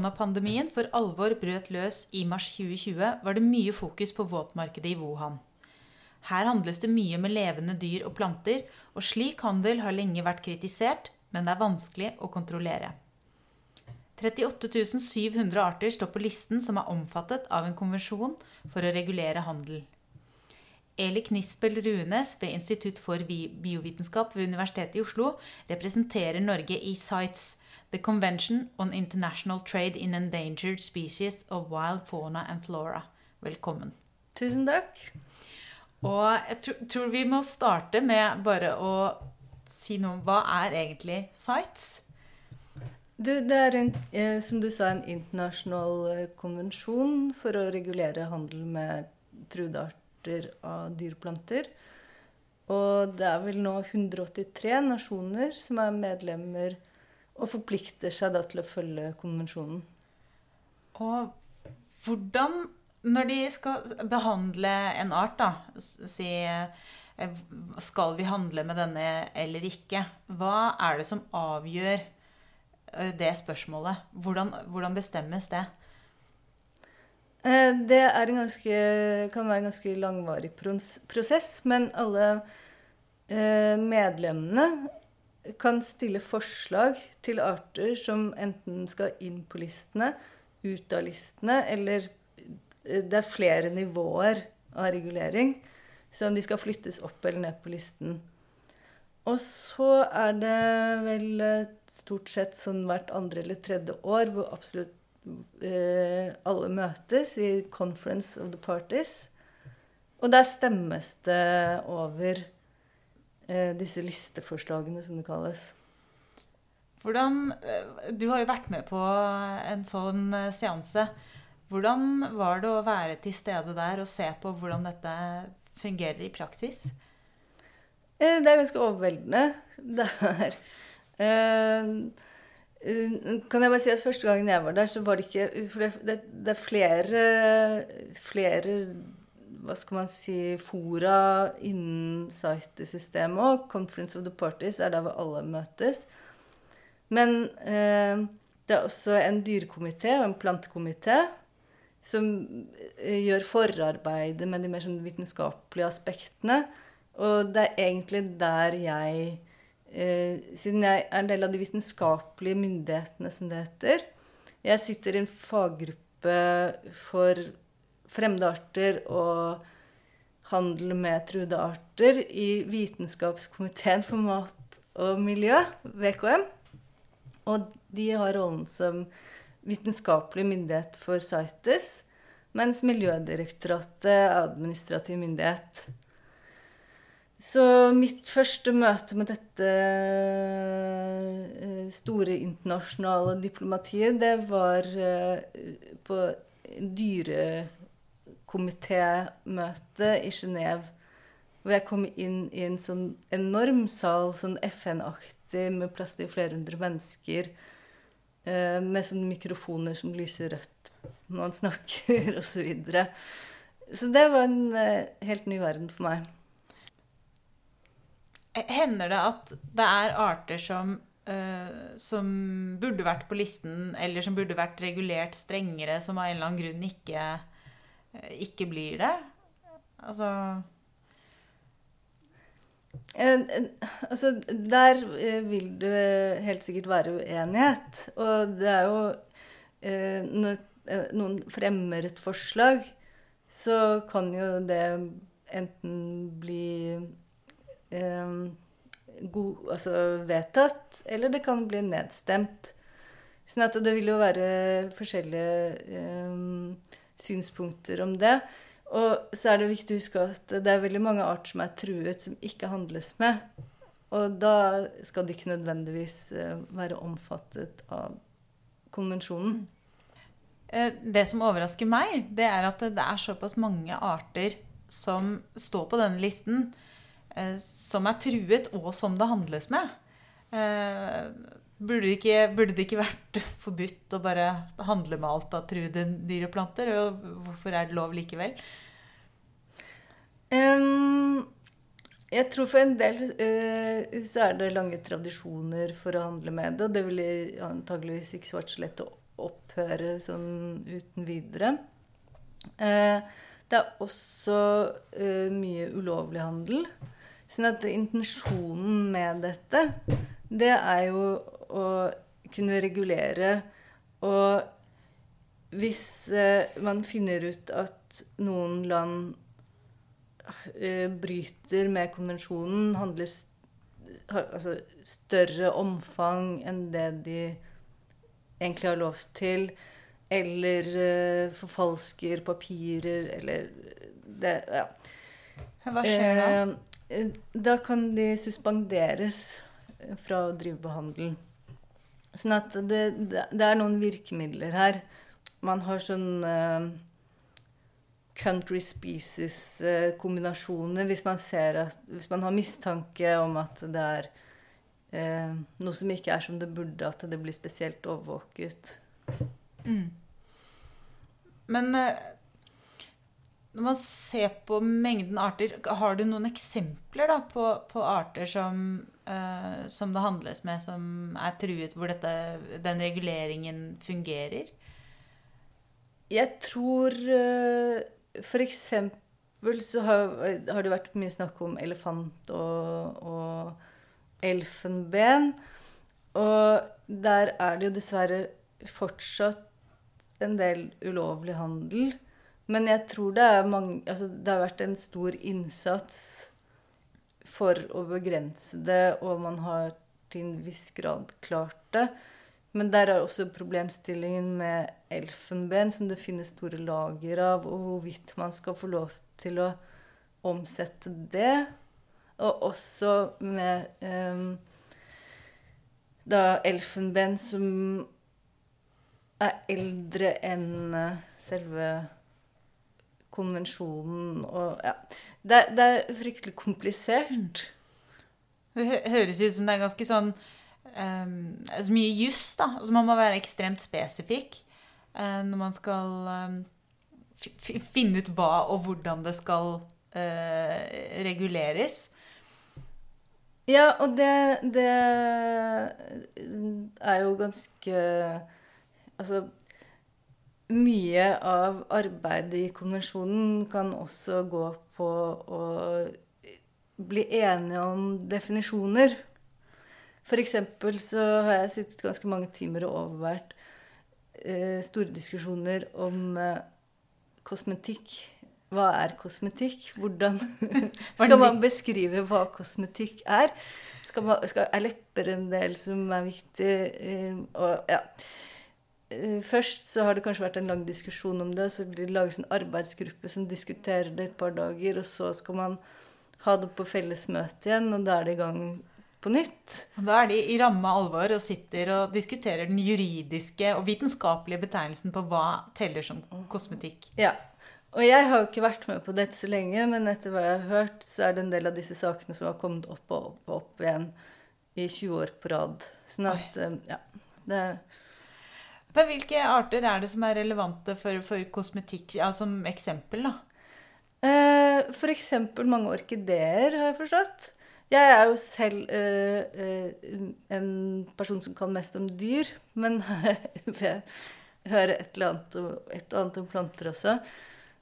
koronapandemien for alvor brøt løs i mars 2020, var det mye fokus på våtmarkedet i Wuhan. Her handles det mye med levende dyr og planter, og slik handel har lenge vært kritisert, men det er vanskelig å kontrollere. 38 700 arter står på listen som er omfattet av en konvensjon for å regulere handel. Eli Knispel Runes ved Institutt for biovitenskap ved Universitetet i Oslo representerer Norge i CITES, The Convention on International Trade in Endangered Species of Wild Fauna and Flora. Velkommen. Tusen takk. Og jeg tror vi må starte med bare å si noe om hva er egentlig sites? Du, det er en, eh, som du sa, en internasjonal eh, konvensjon for å regulere handel med truede arter arter av dyrplanter. Og det er vel nå 183 nasjoner som er medlemmer og forplikter seg da til å følge konvensjonen. Og hvordan, når de skal behandle en art, da, si eh, skal vi handle med denne eller ikke? Hva er det som avgjør eh, det spørsmålet? Hvordan, hvordan bestemmes det? Eh, det ganske, kan være en ganske langvarig prosess, men alle medlemmene kan stille forslag til arter som enten skal inn på listene, ut av listene, eller eh, det er flere nivåer av regulering. Så om de skal flyttes opp eller ned på listen. Og så er det vel stort sett sånn hvert andre eller tredje år hvor absolutt eh, alle møtes i 'Conference of the Parties'. Og der stemmes det over eh, disse listeforslagene, som det kalles. Hvordan, eh, Du har jo vært med på en sånn eh, seanse. Hvordan var det å være til stede der og se på hvordan dette fungerer i praksis? Eh, det er ganske overveldende. Det er eh, Eh, kan jeg bare si at Første gangen jeg var der, så var det ikke For det, det, det er flere, flere hva skal man si, fora innen sitesystemet òg. Conference of the Parties er der hvor alle møtes. Men eh, det er også en dyrekomité og en plantekomité som eh, gjør forarbeidet med de mer sånn vitenskapelige aspektene. Og det er egentlig der jeg eh, Siden jeg er en del av de vitenskapelige myndighetene, som det heter Jeg sitter i en faggruppe for fremmede arter og handel med truede arter i Vitenskapskomiteen for mat og miljø, VKM. Og de har rollen som vitenskapelig myndighet for CITES, mens Miljødirektoratet er administrativ myndighet. Så mitt første møte med dette eh, store internasjonale diplomatiet, det var på på dyrekomitémøte i Genéve. Hvor jeg kom inn i en sånn enorm sal, sånn FN-aktig, med plass til flere hundre mennesker. Eh, med sånne mikrofoner som lyser rødt når man snakker, osv. Så, videre. så det var en helt ny verden for meg. Hender det at det er arter som, som burde vært på listen, eller som burde vært regulert strengere, som av en eller annen grunn ikke, ikke blir det? Altså eh, altså, der vil det helt sikkert være uenighet. Og det er jo Når noen fremmer et forslag, så kan jo det enten bli god, altså vedtatt, eller det kan bli nedstemt. Sånn at det vil jo være forskjellige um, synspunkter om det. Og så er det viktig å huske at det er veldig mange arter som er truet, som ikke handles med. Og da skal de ikke nødvendigvis uh, være omfattet av konvensjonen. Eh, det som overrasker meg, det er at det er såpass mange arter som står på denne listen. Eh, som er truet, og som det handles med. Burde det, ikke, burde det ikke vært forbudt å bare handle med alt av truede dyr og planter? Og hvorfor er det lov likevel? Um, jeg tror for en del uh, så er det lange tradisjoner for å handle med det. Og det ville antageligvis ikke vært så lett å opphøre sånn uten videre. Uh, det er også uh, mye ulovlig handel. Sånn at intensjonen med dette, det er jo å kunne regulere. Og hvis eh, man finner ut at noen land eh, bryter med konvensjonen, handler altså større omfang enn det de egentlig har lov til, eller uh, forfalsker papirer, eller det Ja. Hva skjer da? Eh, da kan de suspenderes fra å drive behandling. Sånn at det, det, er noen virkemidler her. Man har sånn uh, country species-kombinasjoner hvis man Hvis man har mistanke om at det er uh, noe som ikke er som det burde, at det blir spesielt overvåket. Mm. Men uh, når man ser på mengden arter, har du noen eksempler da, på, på, arter som, uh, som, det handles med, som er truet, hvor dette, den reguleringen fungerer? Jeg tror uh, f.eks. så har, har, det vært mye snakk om elefant og, og elfenben. Og der er det jo dessverre fortsatt en del ulovlig handel. Men jeg tror det, mange, altså det har vært en stor innsats for å begrense det, og man har til en viss grad klart det. Men der er også problemstillingen med elfenben, som det finnes store lager av, og hvorvidt man skal få lov til å omsette det. Og også med um, da elfenben som er eldre enn selve konvensjonen og Ja. Det, det er fryktelig komplisert. Det høres ut som det er ganske sånn um, så mye juss, da. Altså man må være ekstremt spesifikk uh, når man skal um, finne ut hva og hvordan det skal uh, reguleres. Ja, og det, det er jo ganske Altså mye av arbeidet i konvensjonen kan også gå på å bli enige om definisjoner. F.eks. så har jeg sittet ganske mange timer og overvært eh, store diskusjoner om eh, kosmetikk. Hva er kosmetikk? Hvordan skal man beskrive hva kosmetikk er? Skal man, skal, er lepper en del som er viktig? Eh, og ja. Eh, først så har det kanskje vært en lang diskusjon om det, så blir det laget en arbeidsgruppe som diskuterer det et par dager, og så skal man ha det på fellesmøte igjen, og da er det i gang på nytt. Da er de i ramme alvor og sitter og diskuterer den juridiske og vitenskapelige betegnelsen på hva teller som kosmetikk. Ja. Og jeg har jo ikke vært med på dette så lenge, men etter hva jeg har hørt, så er det en del av disse sakene som har kommet opp og opp og opp igjen i 20 år på rad. Sånn at, Oi. Eh, ja, det er men hvilke arter er det som er relevante for, for kosmetikk, ja, som eksempel, da? Eh, for eksempel mange orkideer, har jeg forstått. Jeg er jo selv eh, eh, en person som kan mest om dyr, men jeg hører et eller annet, et og annet om planter også.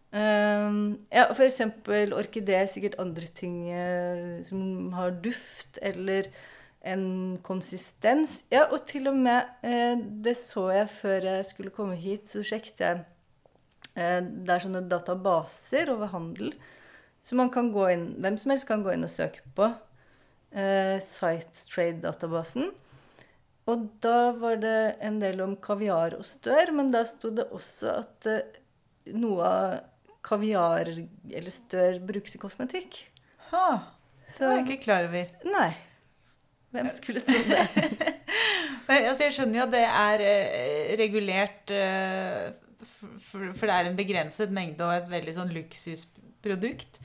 Um, ja, eksempel orkidé, sikkert andre ting uh, som har duft, eller en konsistens. Ja, og til og med eh, Det så jeg før jeg skulle komme hit, så sjekket jeg eh, Det er sånne databaser over handel. Så man kan gå inn, hvem som helst kan gå inn og søke på. Eh, Site Trade-databasen. Og da var det en del om kaviar og stør, men da sto det også at eh, noe av kaviar eller stør brukes i kosmetikk. Ha, det var jeg ikke klar over. Nei. Hvem skulle tro det? altså, jeg skjønner jo at det er uh, regulert uh, for, det er en begrenset mengde og et veldig sånn luksusprodukt.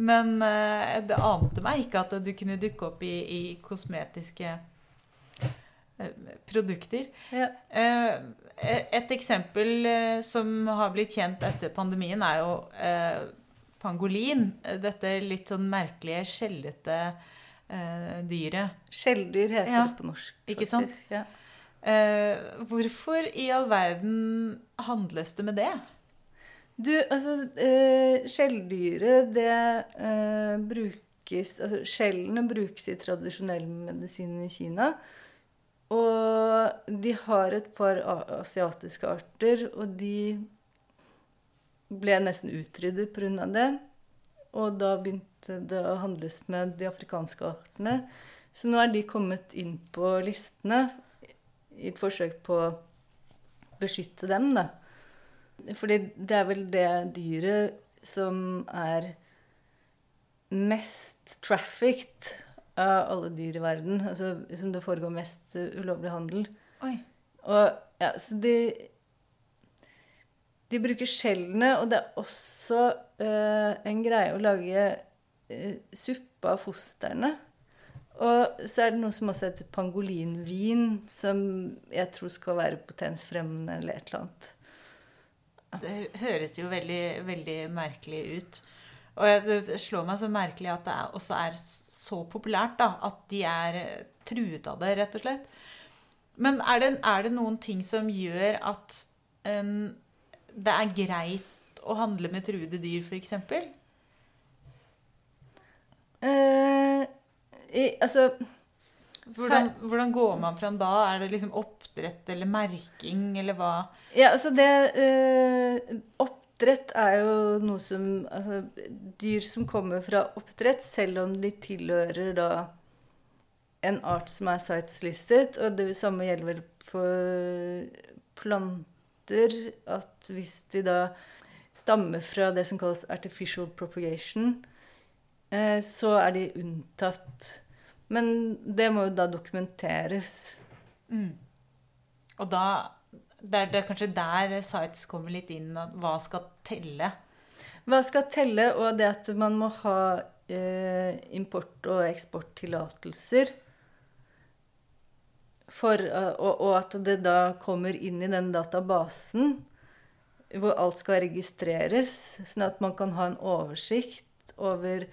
Men uh, det ante meg ikke at du kunne dukke opp i, i kosmetiske produkter. Ja. et eksempel som har blitt kjent etter pandemien, er jo pangolin. Dette litt sånn merkelige, skjellete eh, dyret. Skjelldyr heter ja. det på norsk. Ikke sant? Ja. Eh, hvorfor i all verden handles det med det? Du, altså eh, Skjelldyret, det eh, brukes Altså skjellene brukes i tradisjonell medisin i Kina. Og de har et par asiatiske arter, og de ble nesten utryddet pga. det. Og da begynte det å handles med de afrikanske artene. Så nå er de kommet inn på listene i et forsøk på å beskytte dem, da. Fordi det er vel det dyret som er mest trafficked av alle dyr i verden. Altså som det foregår mest ulovlig handel. Oi. Og ja, så de De bruker skjellene, og det er også uh, en greie å lage uh, suppe av fostrene. Og så er det noe som også heter pangolinvin, som jeg tror skal være potensfremmende eller et eller annet. Det høres jo veldig, veldig merkelig ut. Og det slår meg så merkelig at det også er så populært da, at de er truet av det, rett og slett. Men er det, er det noen ting som gjør at um, det er greit å handle med truede dyr, f.eks.? Eh, altså hvordan, hvordan, går man fram da? Er det liksom oppdrett eller merking, eller hva? Ja, altså det eh, Oppdrett er jo noe som Altså dyr som kommer fra oppdrett, selv om de tilhører da en art som er siteslistet, og det samme gjelder vel for planter, at hvis de da stammer fra det som kalles artificial propagation, eh, så er de unntatt. Men det må jo da dokumenteres. Mm. Og da det er, det er, kanskje der sites kommer litt inn. Hva skal telle? Hva skal telle, og det at man må ha eh, import- og eksporttillatelser. For, uh, og, og, at det da kommer inn i den databasen hvor alt skal registreres, sånn at man kan ha en oversikt over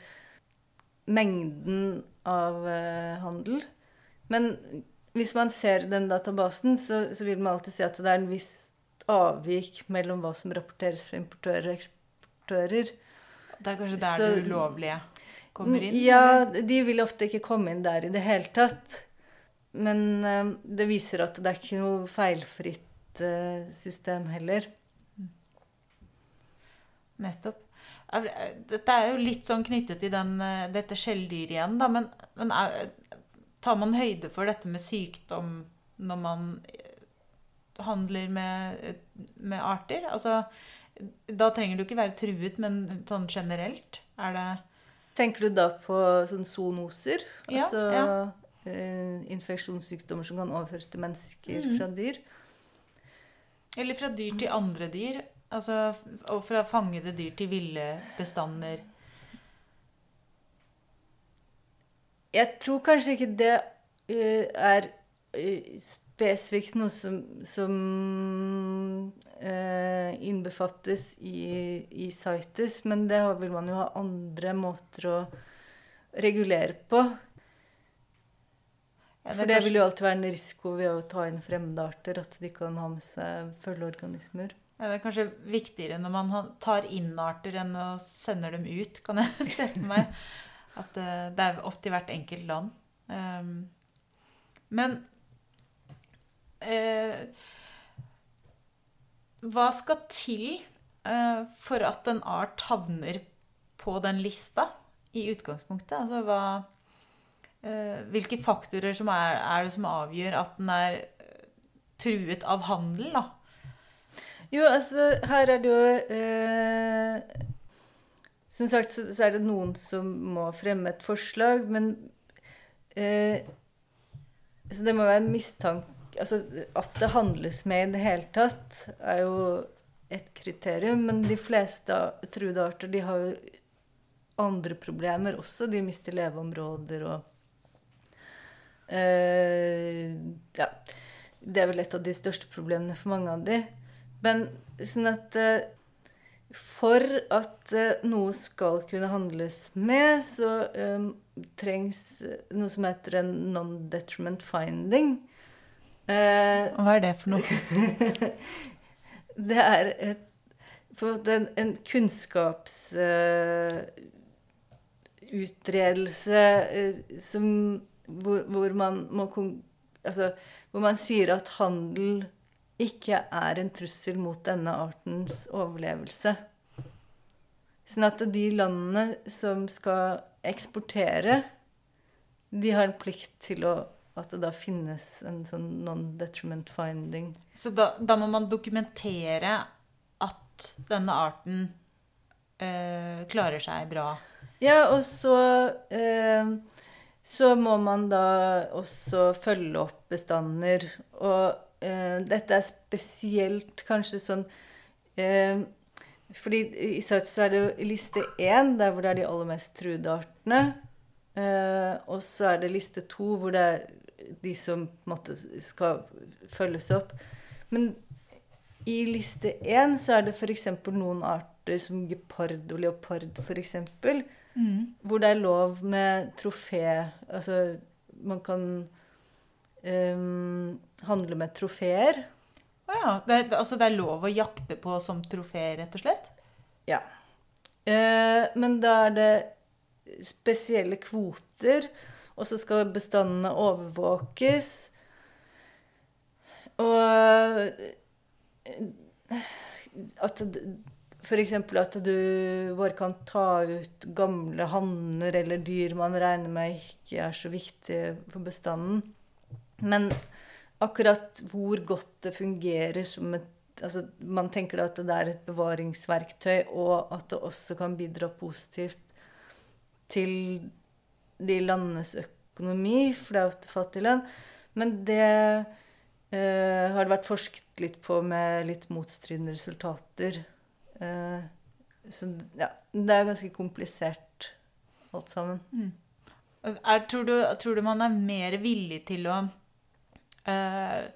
mengden av eh, handel. Men hvis man ser den databasen, så, så, vil man alltid se at det er en viss avvik mellom hva som rapporteres fra importører og eksportører. Det er kanskje der så, det ulovlige kommer inn? Ja, eller? de vil ofte ikke komme inn der i det hele tatt. Men uh, det viser at det er ikke noe feilfritt uh, system heller. Nettopp. Dette er jo litt sånn knyttet til den, dette skjelldyret igjen, da. Men, men er, Tar man høyde for dette med sykdom når man eh, handler med, med arter? Altså, da trenger du ikke være truet, men sånn generelt? Er det Tenker du da på sånn zoonoser? Ja, altså ja. Eh, infeksjonssykdommer som kan overføres til mennesker mm. fra dyr? Eller fra dyr til andre dyr. Altså, og fra fangede dyr til ville bestander. Jeg tror kanskje ikke det uh, er uh, spesifikt noe som, som uh, innbefattes i, i CITES, men det vil man jo ha andre måter å regulere på. Ja, For det vil jo alltid være en risiko ved å ta inn fremmede arter, at de kan ha med seg følgeorganismer. Ja, det er kanskje viktigere når man tar inn arter enn å sende dem ut, kan jeg se for meg. At uh, det er opp til hvert enkelt land. Um, men uh, Hva skal til uh, for at en art havner på den lista i utgangspunktet? Altså hva Hvilke faktorer som er, er, det som avgjør at den er truet av handel, da? Jo, altså her er det jo som sagt så, så, er det noen som må fremme et forslag, men eh, Så det må være mistanke Altså at det handles med i det hele tatt, er jo et kriterium. Men de fleste truede arter de har jo andre problemer også. De mister leveområder og eh, Ja. Det er vel et av de største problemene for mange av de. Men sånn at eh, for at uh, noe skal kunne handles med, så um, trengs noe som heter en non-detriment finding. Eh, hva er det for noe? det er et, en en, en kunnskapsutredelse som hvor, hvor man må Altså hvor man sier at handel ikke er en trussel mot denne artens overlevelse. Sånn at de landene som skal eksportere, de har en plikt til å at det da finnes en sånn non-detriment finding. Så da, da må man dokumentere at denne arten øh, klarer seg bra. Ja, og så eh, så må man da også følge opp bestander. Og eh, dette er spesielt kanskje sånn eh, fordi i South er det jo liste én, der hvor det er de aller mest truede artene. Eh, og så er det liste to, hvor det er de som på en måte skal følges opp. Men i liste én så er det f.eks. noen arter som gepard og leopard, f.eks. Hvor det er lov med trofé Altså man kan um, handle med trofeer. Å ja. Det, er- altså det er lov å jakte på som trofé, rett og slett? Ja. Uh, men da er det spesielle kvoter, og så skal bestandene overvåkes. Og eh, at F.eks. at du bare kan ta ut gamle hanner eller dyr man regner med ikke er så viktige for bestanden. Men akkurat hvor godt det fungerer som et altså Man tenker at det er et bevaringsverktøy, og at det også kan bidra positivt til de landenes økonomi, for det er jo et fattig land. Men det eh, har det vært forsket litt på med litt motstridende resultater. Eh, så ja, det er ganske komplisert alt sammen. Er, tror, du, tror du man er mer villig til å eh,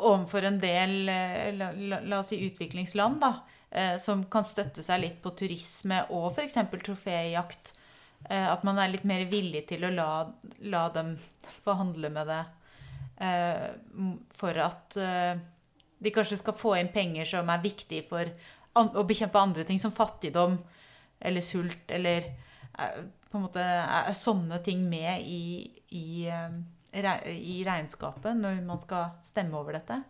Overfor en del eh, la, la, la oss si utviklingsland, da, eh, som kan støtte seg litt på turisme og f.eks. troféjakt, eh, at man er litt mer villig til å la, la dem få handle med det eh, for at de kanskje skal få inn penger som er viktig for å bekjempe andre ting, som fattigdom eller sult, eller er, på en måte er sånne ting med i, i, eh, i regnskapet når man skal stemme over dette?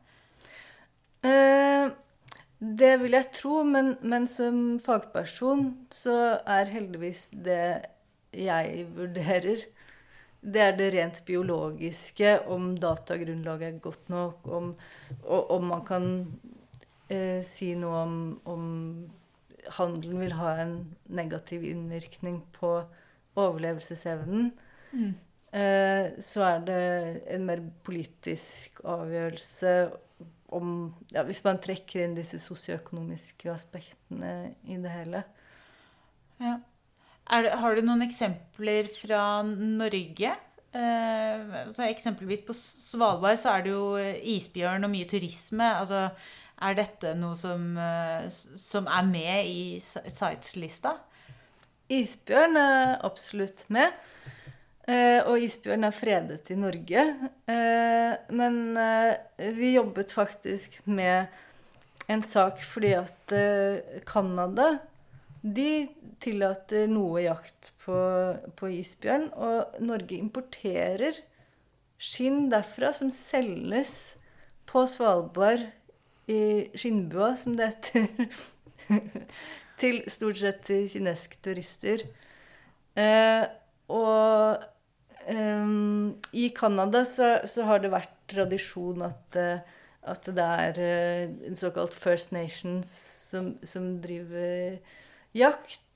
Eh, det vil jeg tro, men, men som fagperson så er heldigvis det jeg vurderer, det er det rent biologiske, om datagrunnlaget er godt nok, om, og om man kan eh, si noe om, om handelen vil ha en negativ innvirkning på overlevelsesevnen. Eh, så er det en mer politisk avgjørelse om ja, Hvis man trekker inn disse sosioøkonomiske aspektene i det hele. Ja. Er det, har du noen eksempler fra Norge? Eh, altså eksempelvis på Svalbard så er det jo isbjørn og mye turisme. Altså, er dette noe som, eh, som er med i sites-lista? Isbjørn er absolutt med. Eh, og isbjørn er fredet i Norge. Eh, men vi jobbet faktisk med en sak fordi at Canada de tillater noe jakt på, på isbjørn. Og Norge importerer skinn derfra som selges på Svalbard i skinnbua, som det heter. til stort sett til kinesiske turister. Eh, og eh, i Canada så, så har det vært tradisjon at, eh, at det er eh, en såkalt First Nations som, som driver jakt.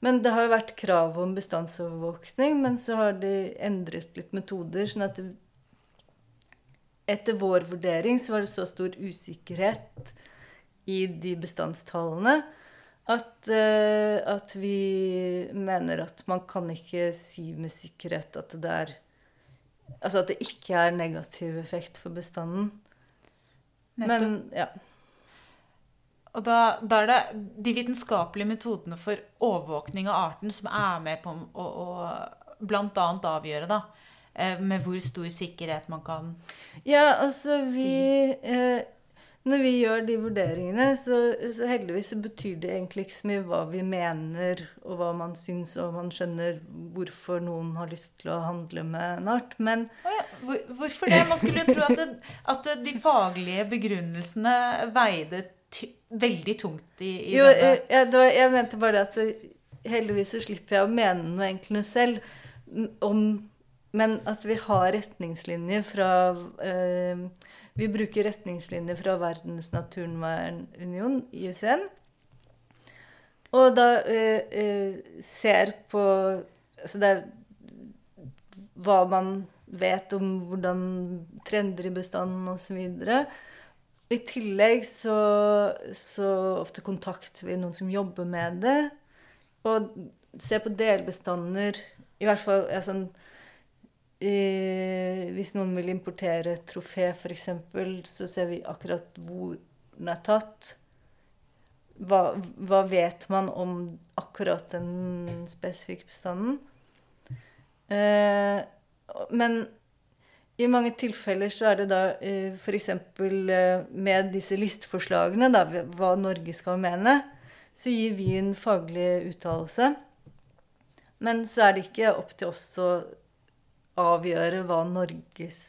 Men det har jo vært krav om bestandsovervåkning, men så har de endret litt metoder. sånn at etter vår vurdering så var det så stor usikkerhet i de bestandstallene at, eh, at vi mener at man kan ikke si med sikkerhet at det er Altså at det ikke er negativ effekt for bestanden. Nettopp. Men ja. Og da, da er det de vitenskapelige metodene for overvåkning av arten som er med på å, å annet avgjøre da, med hvor stor sikkerhet man kan Ja, altså vi eh, Når vi gjør de vurderingene, så, så heldigvis betyr det egentlig ikke så mye hva vi mener, og hva man syns, og man skjønner hvorfor noen har lyst til å handle med en art. Men oh ja, hvor, Hvorfor det? Man skulle jo tro at, det, at de faglige begrunnelsene veide ty veldig tungt i, i jo, denne. eh, ja, det var, jeg mente bare at heldigvis så slipper jeg å mene noe egentlig selv. Om, men at vi har retningslinjer fra eh, Vi bruker retningslinjer fra Verdens naturvernunion, IUCN. Og da eh, eh, ser på Altså det er hva man vet om hvordan trender i bestanden osv. I tillegg så, så ofte kontakter vi noen som jobber med det. Og ser på delbestander I hvert fall ja, sånn eh, Hvis noen vil importere et trofé, f.eks., så ser vi akkurat hvor den er tatt. Hva, hva vet man om akkurat den spesifikke bestanden? Eh, men i mange tilfeller så er det da eh, f.eks. Eh, med disse listeforslagene, da, hva Norge skal mene, så gir vi en faglig uttalelse. Men så er det ikke opp til oss å avgjøre hva Norges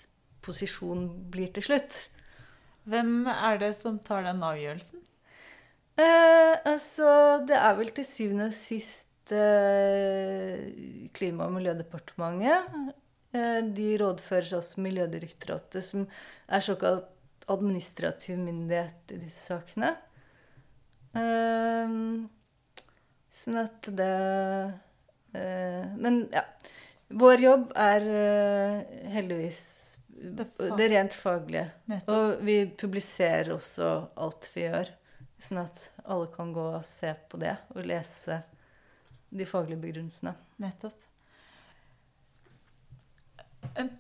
posisjon blir til slutt. Hvem er det som tar den avgjørelsen? Eh, altså, det er vel til syvende og sist eh, Klima- og miljødepartementet. Eh, de rådfører også Miljødirektoratet, som er såkalt administrativ myndighet i disse sakene. Eh, sånn at det eh, Men ja. Vår jobb er uh, heldigvis Det det, rent faglige. Nettopp. Og vi publiserer også alt vi gjør. Sånn at alle kan gå og se på det og lese de faglige begrunnelsene. Nettopp.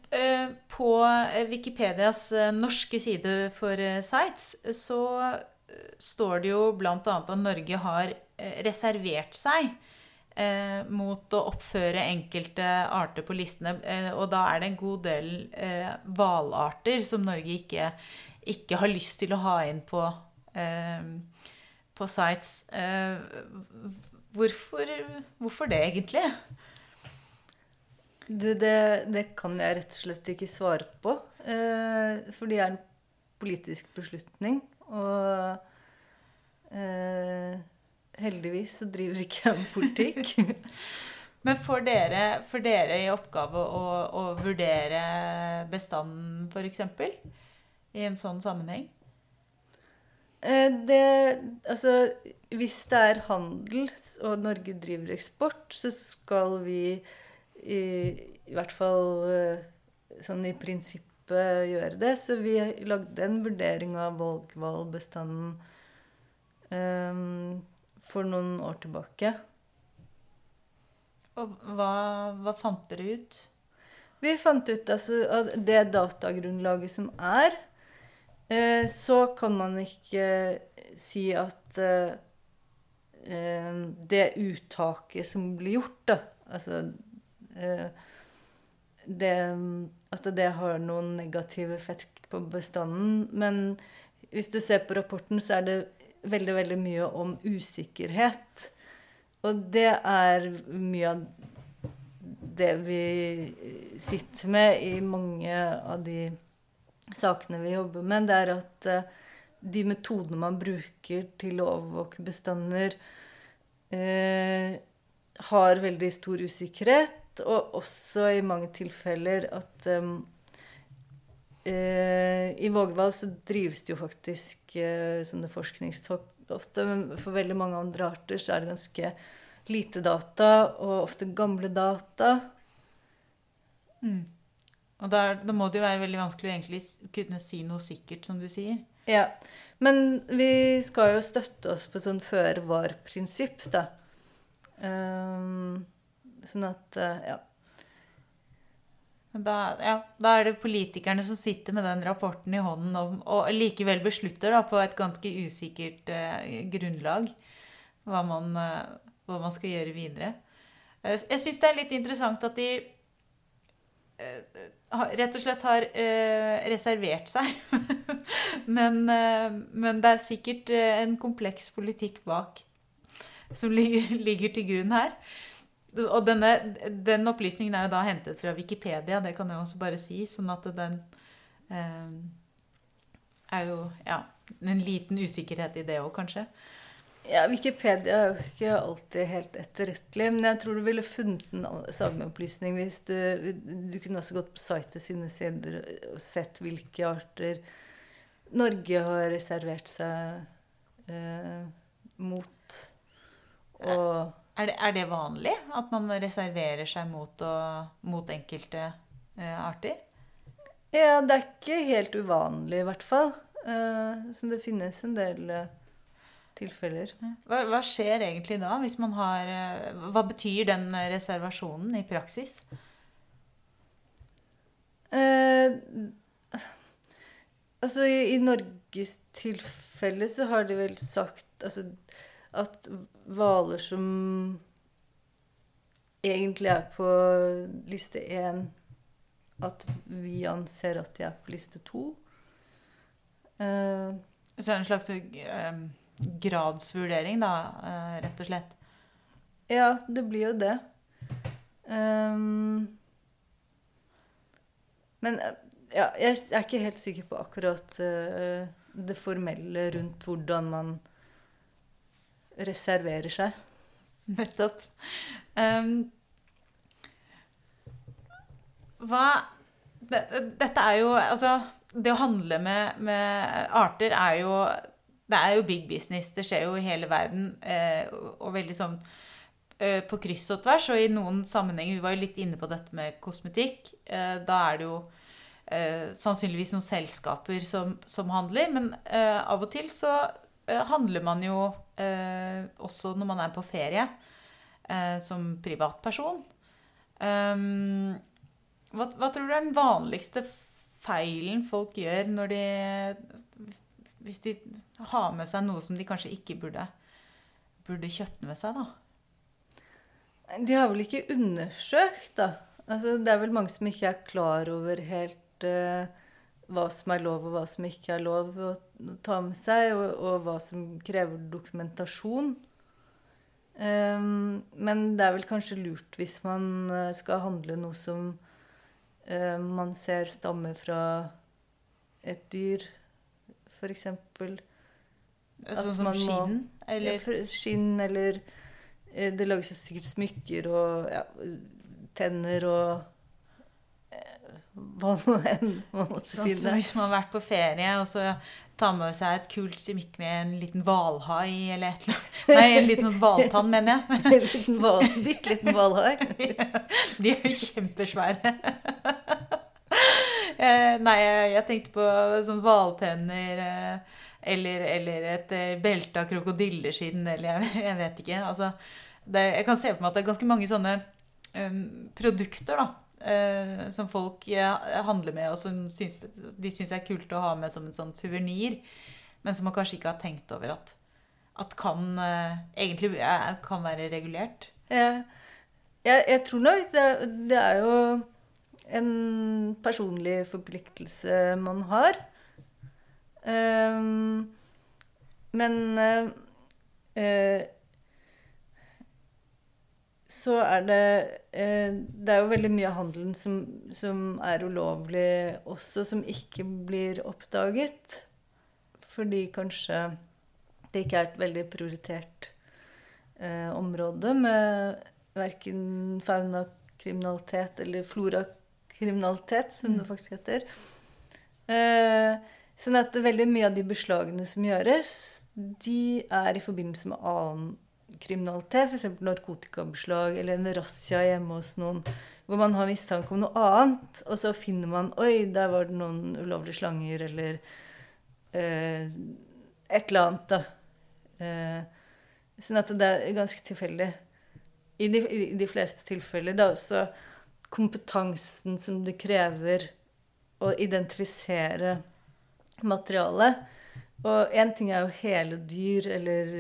Eh, På eh, Wikipedias eh, norske side for sites så står det jo bl.a. at Norge har reservert seg eh, mot å oppføre enkelte arter på listene. Eh, og da er det en god del eh, hvalarter som Norge ikke, ikke har lyst til å ha inn på, eh, på sites. Eh, hvorfor, hvorfor det, egentlig? Du, det, det kan jeg rett og slett ikke svare på. Eh, for det er en politisk beslutning. Og eh, heldigvis så driver ikke jeg med politikk. Men får dere, får dere i oppgave å, å vurdere bestanden, f.eks.? I en sånn sammenheng? Eh, det Altså, hvis det er handel, og Norge driver eksport, så skal vi i, i hvert fall eh, sånn i prinsippet gjøre det. Så vi lagde en vurdering av våghvalbestanden eh, for noen år tilbake. Og hva, hva fant dere ut? Vi fant ut altså, at det datagrunnlaget som er, eh, så kan man ikke si at eh, eh, det uttaket som blir gjort, da Altså eh, det, At det har noen negativ effekt på bestanden. Men hvis du ser på rapporten, så er det veldig, veldig mye om usikkerhet. Og det er mye av det vi sitter med i mange av de sakene vi jobber med, det er at eh, de metodene man bruker til å overvåke bestander, eh, har veldig stor usikkerhet, og også i mange tilfeller at eh, I Vågehval så drives det jo faktisk eh, sånne forskningstokt ofte, men for veldig mange andre arter så er det ganske lite data, og ofte gamle data. Og da, da må det jo være veldig vanskelig å egentlig kunne si noe sikkert, som du sier. Ja. Men vi skal jo støtte oss på et sånn føre var-prinsipp, da. Um, sånn at eh, Ja. Da, ja, da er det politikerne som sitter med den rapporten i hånden og, og likevel beslutter da, på et ganske usikkert eh, grunnlag hva man, eh, hva man skal gjøre videre. Eh, Jeg syns det er litt interessant at de eh, rett og slett har eh, reservert seg. men, eh, men det er sikkert en kompleks politikk bak som ligger, ligger til grunn her. Og denne, den opplysningen er jo da hentet fra Wikipedia, det kan jeg også bare si. Sånn at den eh, er jo ja, en liten usikkerhet i det òg, kanskje. Ja, Wikipedia er jo ikke alltid helt etterrettelig, men jeg tror du ville funnet den samme opplysning hvis du Du kunne også gått på sitet sine sider og sett hvilke arter Norge har reservert seg eh, mot. Og Er det, er det vanlig at man reserverer seg mot, å, mot enkelte uh, arter? Ja, det er ikke helt uvanlig, i hvert fall. Uh, så det finnes en del uh, tilfeller. Hva, hva skjer egentlig da? hvis man har... Hva betyr den reservasjonen i praksis? Altså, i, i Norges tilfelle så har de vel sagt altså, at hvaler som egentlig er på liste én, at vi anser at de er på liste to. Uh, Så en slags uh, gradsvurdering, da, uh, rett og slett. ja, det blir jo det. Um, men ja, jeg er ikke helt sikker på akkurat det formelle rundt hvordan man reserverer seg. Nettopp. Um, hva det, Dette er jo Altså, det å handle med, med arter er jo Det er jo big business. Det skjer jo i hele verden. Eh, og, veldig sånn eh, på kryss og tvers. Og i noen sammenhenger Vi var jo litt inne på dette med kosmetikk. Eh, da er det jo eh, sannsynligvis noen selskaper som, som handler. Men eh, av og til så handler man jo eh, også når man er på ferie eh, som privatperson. Hva, hva tror du er den vanligste feilen folk gjør når de Hvis de har med seg noe som de kanskje ikke burde, burde kjøpt med seg, da? De har vel ikke undersøkt, da. Altså, det er vel mange som ikke er klar over helt eh, hva som er lov, og hva som ikke er lov å ta med seg, og, og hva som krever dokumentasjon. Um, men det er vel kanskje lurt hvis man eh, skal handle noe som eh, man ser stammer fra et dyr, f.eks. Sånn som skinn? Eller Eller skinn, eller Det lages jo sikkert smykker og ja, tenner og hva nå enn man måtte sånn finne. hvis man har vært på ferie og så tar med seg et kult smykke med en liten hvalhai eller et eller annet. Nei, en liten hvaltann, mener jeg. En liten val, bitte liten hvalhai. De er jo kjempesvære. Eh, Nei, jeg tenkte på sånn hvaltenner eh, eller, eller et eh, belte av krokodilleskinn, eller jeg vet ikke. Altså, det, jeg kan se for meg at det er ganske mange sånne um, produkter da, eh, som folk ja, handler med, og som syns, de syns er kult å ha med som en sånn suvenir, men som man kanskje ikke har tenkt over at, at kan, eh, egentlig er, kan være regulert. Ja. Jeg, jeg tror nok det, det er jo en personlig forpliktelse man har. Um, men uh, eh, så er det eh, Det er jo veldig mye av handelen som, som er ulovlig også, som ikke blir oppdaget. Fordi kanskje det ikke er et veldig prioritert eh, område med verken faunakriminalitet eller florakriminalitet, som det faktisk heter. Eh, sånn at veldig mye av de beslagene som gjøres, de er i forbindelse med annen kriminalitet, f.eks. narkotikabeslag eller en razzia hjemme hos noen hvor man har mistanke om noe annet, og så finner man Oi, der var det noen ulovlige slanger, eller eh, et eller annet, da. Eh, sånn at det er ganske tilfeldig. I de, I de fleste tilfeller. Det er også kompetansen som det krever å identifisere materialet. Og én ting er jo hele dyr, eller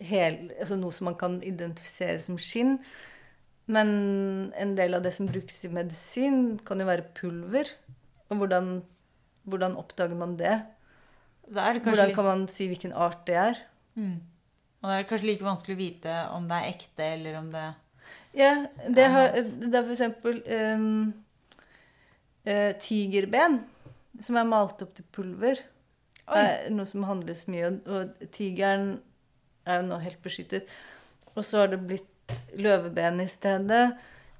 hel, altså noe som man kan identifisere som skinn. Men en del av det som brukes i medisin, kan jo være pulver. Og hvordan, hvordan oppdager man det? Det Hvordan kan man si hvilken art det er? mm. Og da er det kanskje like vanskelig å vite om det er ekte, eller om det Ja, det, har, det er for eksempel um, uh, tigerben, som er malt opp til pulver. Oi. er noe som handles mye, og, og tigeren er jo nå helt beskyttet. Og så har det blitt løveben i stedet.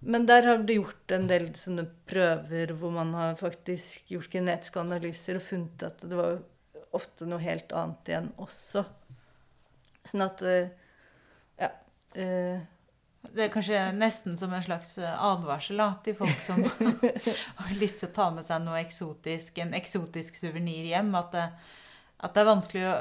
Men der har det gjort en del sånne prøver hvor man har faktisk gjort genetiske analyser og funnet at det var ofte noe helt annet igjen også. Sånn at eh, Ja. eh, Det er kanskje nesten som en slags eh, advarsel da, til folk som har lyst til å ta med seg noe eksotisk, en eksotisk suvenir hjem. At det, at det er vanskelig å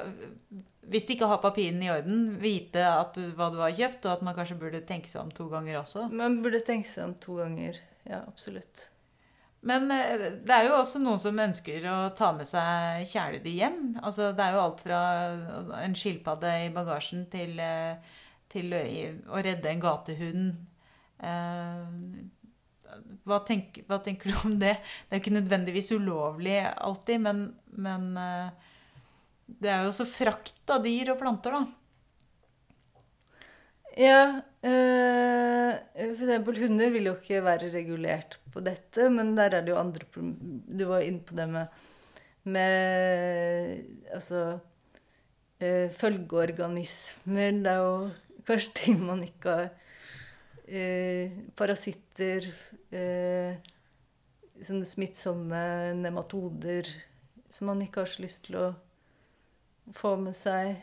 Hvis du ikke har papirene i orden, vite at du, hva du har kjøpt, og at man kanskje burde tenke seg om to ganger også. man burde tenke seg om to ganger. Ja, absolutt. Men eh, det er jo også noen som ønsker å ta med seg kjæledyr hjem. Altså, det er jo alt fra en skilpadde i bagasjen til, eh, til å redde en gatehund. Eh, Hva, tenk, hva tenker du om det? Det er jo ikke nødvendigvis ulovlig alltid, men, men det er jo også frakt av dyr og planter, da. Ja, eh, for eksempel hunder vil jo ikke være regulert på dette, men der er det jo andre Du var inne på det med, med altså eh, følgeorganismer. Det er jo kanskje ting man ikke har eh, Parasitter, sånne smittsomme nematoder som man ikke har så lyst til å få med seg.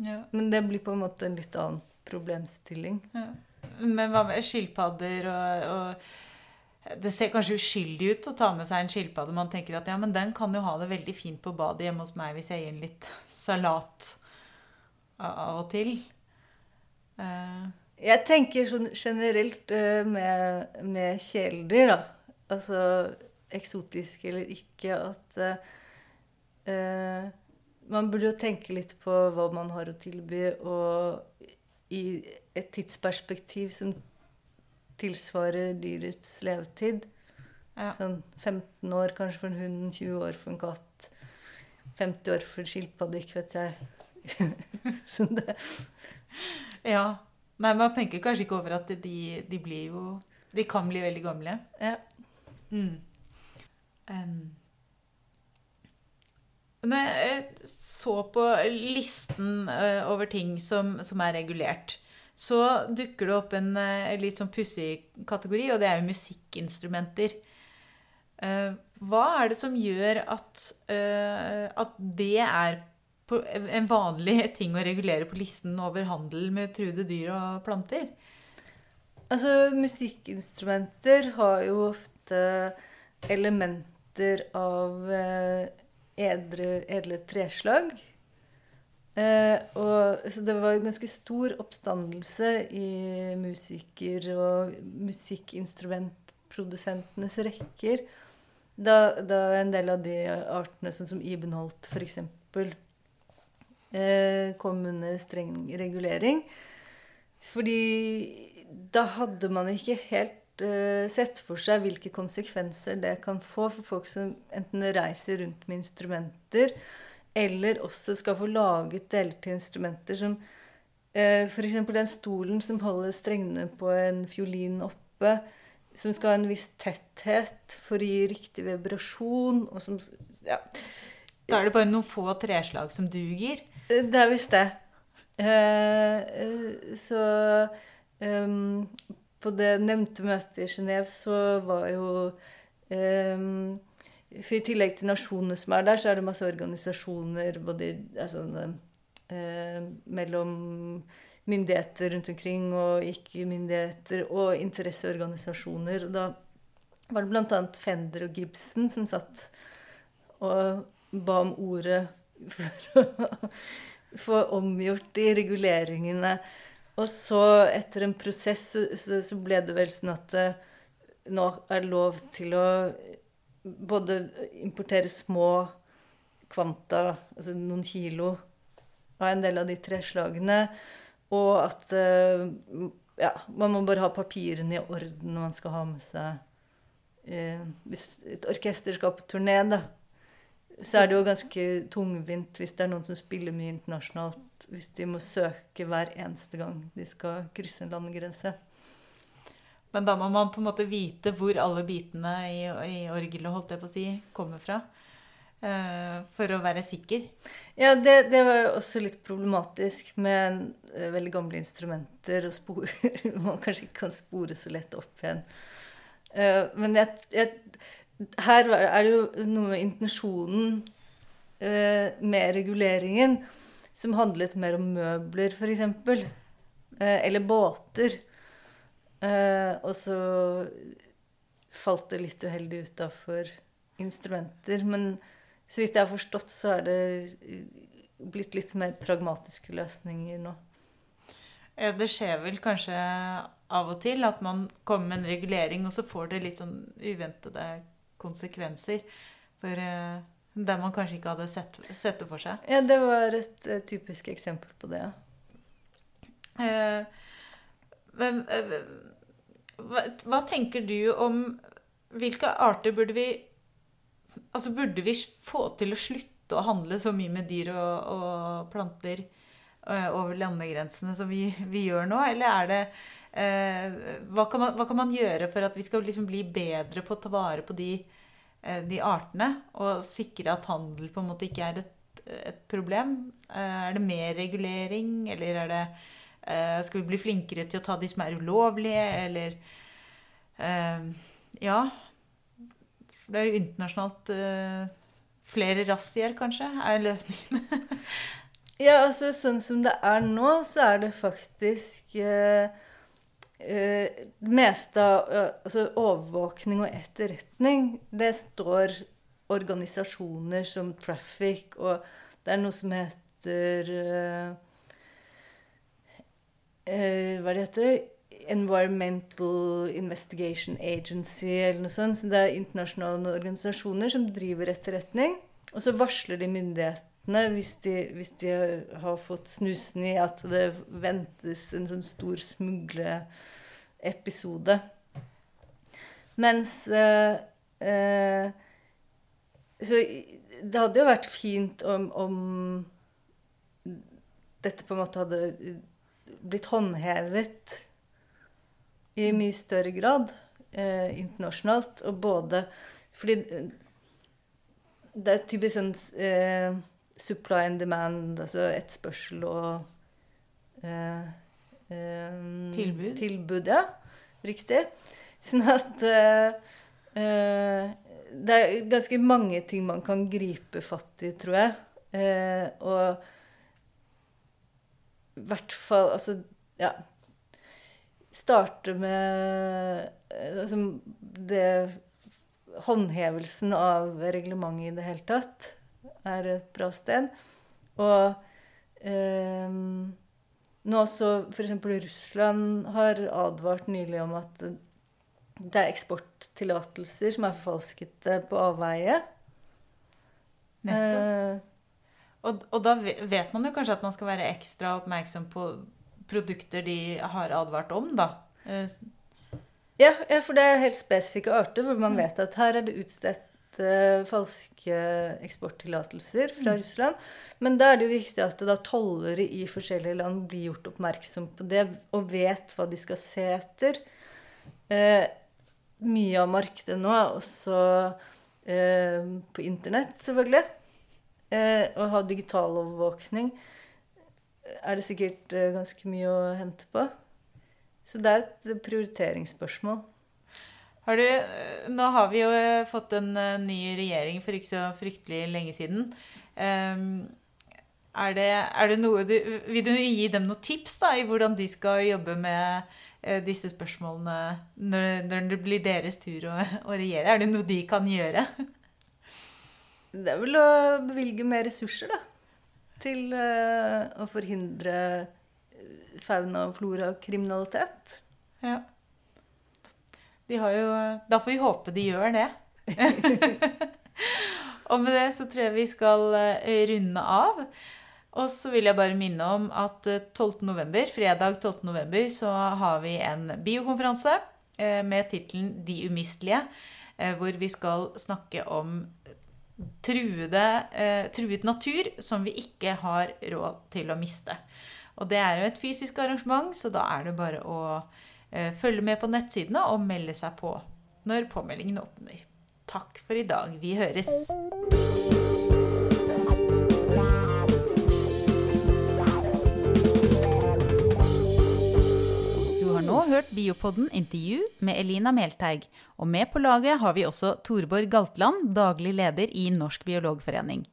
Ja. Men det blir på en måte en litt annen problemstilling. Ja. Men hva med skilpadder og, og Det ser kanskje uskyldig ut å ta med seg en skilpadde. Man tenker at ja, men den kan jo ha det veldig fint på badet hjemme hos meg hvis jeg gir den litt salat av og til. Uh. Jeg tenker sånn generelt eh, med, med kjæledyr, da. Altså eksotiske eller ikke, at eh, man burde jo tenke litt på hva man har å tilby, og i et tidsperspektiv som tilsvarer dyrets levetid. ja. Sånn 15 år kanskje for en hund, 20 år for en katt, 50 år for en skilpadde, ikke vet jeg. sånn det ja. Nei, man tenker kanskje ikke over at de, de blir jo De kan bli veldig gamle. Ja. Mm. Em. Når jeg så på listen eh, over ting som, som er regulert, så dukker det opp en eh, litt sånn pussig kategori, og det er jo musikkinstrumenter. Eh, Hva er det som gjør at, at det er en vanlig ting å regulere på listen over handel med truede dyr og planter? Altså, musikkinstrumenter har jo ofte elementer av edre, edle treslag. Eh, og, så det var en ganske stor oppstandelse i musiker- og musikkinstrumentprodusentenes rekker da, da en del av de artene, sånn som Ibenholt f.eks., eh, kom under streng regulering. Fordi da hadde man ikke helt sett for seg hvilke konsekvenser det kan få for folk som enten reiser rundt med instrumenter, eller også skal få laget deler til instrumenter som eh, F.eks. den stolen som holder strengene på en fiolin oppe, som skal ha en viss tetthet for å gi riktig vibrasjon, og som Ja. Da er det bare noen få treslag som duger. Det er visst det. Eh, eh, så ehm, på det nevnte møtet i Genéve så var jo ehm, For i tillegg til nasjonene som er der, så er det masse organisasjoner både altså, eh, mellom myndigheter rundt omkring og ikke-myndigheter og interesseorganisasjoner. Og da var det bl.a. Fender og Gibson som satt og ba om ordet for å få omgjort de reguleringene. Og så, etter en prosess, så, så, ble det vel sånn at det nå er lov til å både importere små kvanta, altså noen kilo, av en del av de tre slagene, og at eh, Ja, man må bare ha papirene i orden når man skal ha med seg eh, Hvis et orkester skal på turné, da, så er det jo ganske tungvint hvis det er noen som spiller mye internasjonalt, hvis de må søke hver eneste gang de skal krysse en landegrense. Men da må man på en måte vite hvor alle bitene i, i orgelet holdt jeg på å si, kommer fra. Uh, for å være sikker. Ja, det, det, var jo også litt problematisk med uh, veldig gamle instrumenter. og spor, Man kanskje ikke kan spore så lett opp igjen. Uh, men jeg, jeg, her er det jo noe med intensjonen med reguleringen som handlet mer om møbler, f.eks. Uh, eller båter. og så falt det litt uheldig utafor instrumenter. men så vidt jeg har forstått, så er det blitt litt mer pragmatiske løsninger nå. Det skjer vel kanskje av og til at man kommer med en regulering, og så får det litt sånn uventede konsekvenser. For uh, der man kanskje ikke hadde sett, sett, det for seg. Ja, det var et uh, typisk eksempel på det. Uh, men, hva, hva tenker du om Hvilke arter burde vi Altså, burde vi få til å slutte å handle så mye med dyr og, og planter uh, over landegrensene som vi, vi, gjør nå? Eller er det uh, hva, kan man, hva, kan man, gjøre for at vi skal liksom bli bedre på å ta vare på de, uh, de artene? Og sikre at handel på en måte ikke er et, et problem? er det mer regulering, eller er det Skal vi bli flinkere til å ta de som er ulovlige, eller Ja. For det er jo internasjonalt flere razziaer, kanskje, er løsningen. ja, altså sånn som det er nå, så er det faktisk uh, Det meste av altså, overvåkning og etterretning, det står organisasjoner som Traffic, og det er noe som heter Hva det heter det? Environmental Investigation Agency eller noe sånt. Så det er internasjonale organisasjoner som driver etterretning. Og så varsler de myndighetene hvis de, hvis de har fått snusen i at det ventes en sånn stor smugleepisode. Mens eh, eh, Så det hadde jo vært fint om, om dette på en måte hadde blitt håndhevet i mye større grad eh, internasjonalt. Og både fordi det er typisk sånn supply and demand, altså etterspørsel og eh, eh, Tilbud. Tilbud, ja. Riktig. Sånn at eh, det er ganske mange ting man kan gripe fatt i, tror jeg. og i hvert fall Altså, ja starte med eh, altså, det Håndhevelsen av reglementet i det hele tatt er et bra sted. Og eh, nå så f.eks. Russland har advart nylig om at det er eksporttillatelser som er forfalsket på avveie. Nettopp. Eh, og, og, da vet man jo kanskje at man skal være ekstra oppmerksom på produkter de har advart om, da. Eh, ja, for det er helt spesifikke arter hvor man vet at her er det utstedt falske eksporttillatelser fra mm. Russland. Men da er det jo viktig at da tollere i forskjellige land blir gjort oppmerksom på det og vet hva de skal se etter. Uh, mye av markedet nå er også uh, på internett, selvfølgelig. Å ha digital overvåkning er det sikkert eh, ganske mye å hente på. Så det er et prioriteringsspørsmål. Har du, nå har vi jo eh, fått en eh, ny regjering for ikke så fryktelig lenge siden. Ehm, er det, er det noe du, vil du gi dem noen tips da, i hvordan de skal jobbe med disse spørsmålene når, når det blir deres tur å, å regjere? Er det noe de kan gjøre? Det er vel å bevilge mer ressurser, da til å forhindre eh, fauna- og florakriminalitet. Ja. De har jo Da får vi håpe de gjør det. og med det så tror jeg vi skal uh, runde av. Og så vil jeg bare minne om at 12. November, fredag 12. november så har vi en biokonferanse med tittelen 'De umistelige', hvor vi skal snakke om truede, truet natur som vi ikke har råd til å miste. Og det er jo et fysisk arrangement, så da er det bare å følge med på nettsidene og melde seg på når påmeldingen åpner. Takk for i dag. Vi høres. nå hørt Biopodden intervju med Elina Melteig. Og med på laget har vi også Torborg Galtland, daglig leder i Norsk biologforening.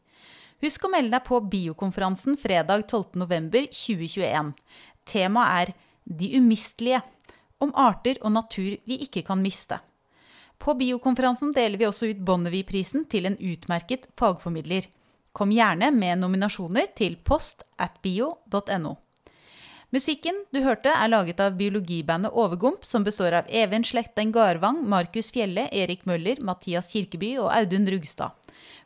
Husk å melde deg på biokonferansen fredag 12.11.2021. Temaet er De umistelige. Om arter og natur vi ikke kan miste. På biokonferansen deler vi også ut Bonnevie-prisen til en utmerket fagformidler. Kom gjerne med nominasjoner til post at bio.no. Musikken du hørte, er laget av biologibandet Overgump, som består av Even Slekten Garvang, Markus Fjelle, Erik Møller, Mathias Kirkeby og Audun Rugstad.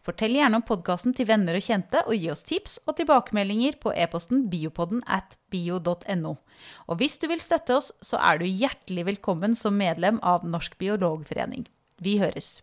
Fortell gjerne om podkasten til venner og kjente, og gi oss tips og tilbakemeldinger på e-posten biopodden at bio.no. Og hvis du vil støtte oss, så er du hjertelig velkommen som medlem av Norsk biologforening. Vi høres!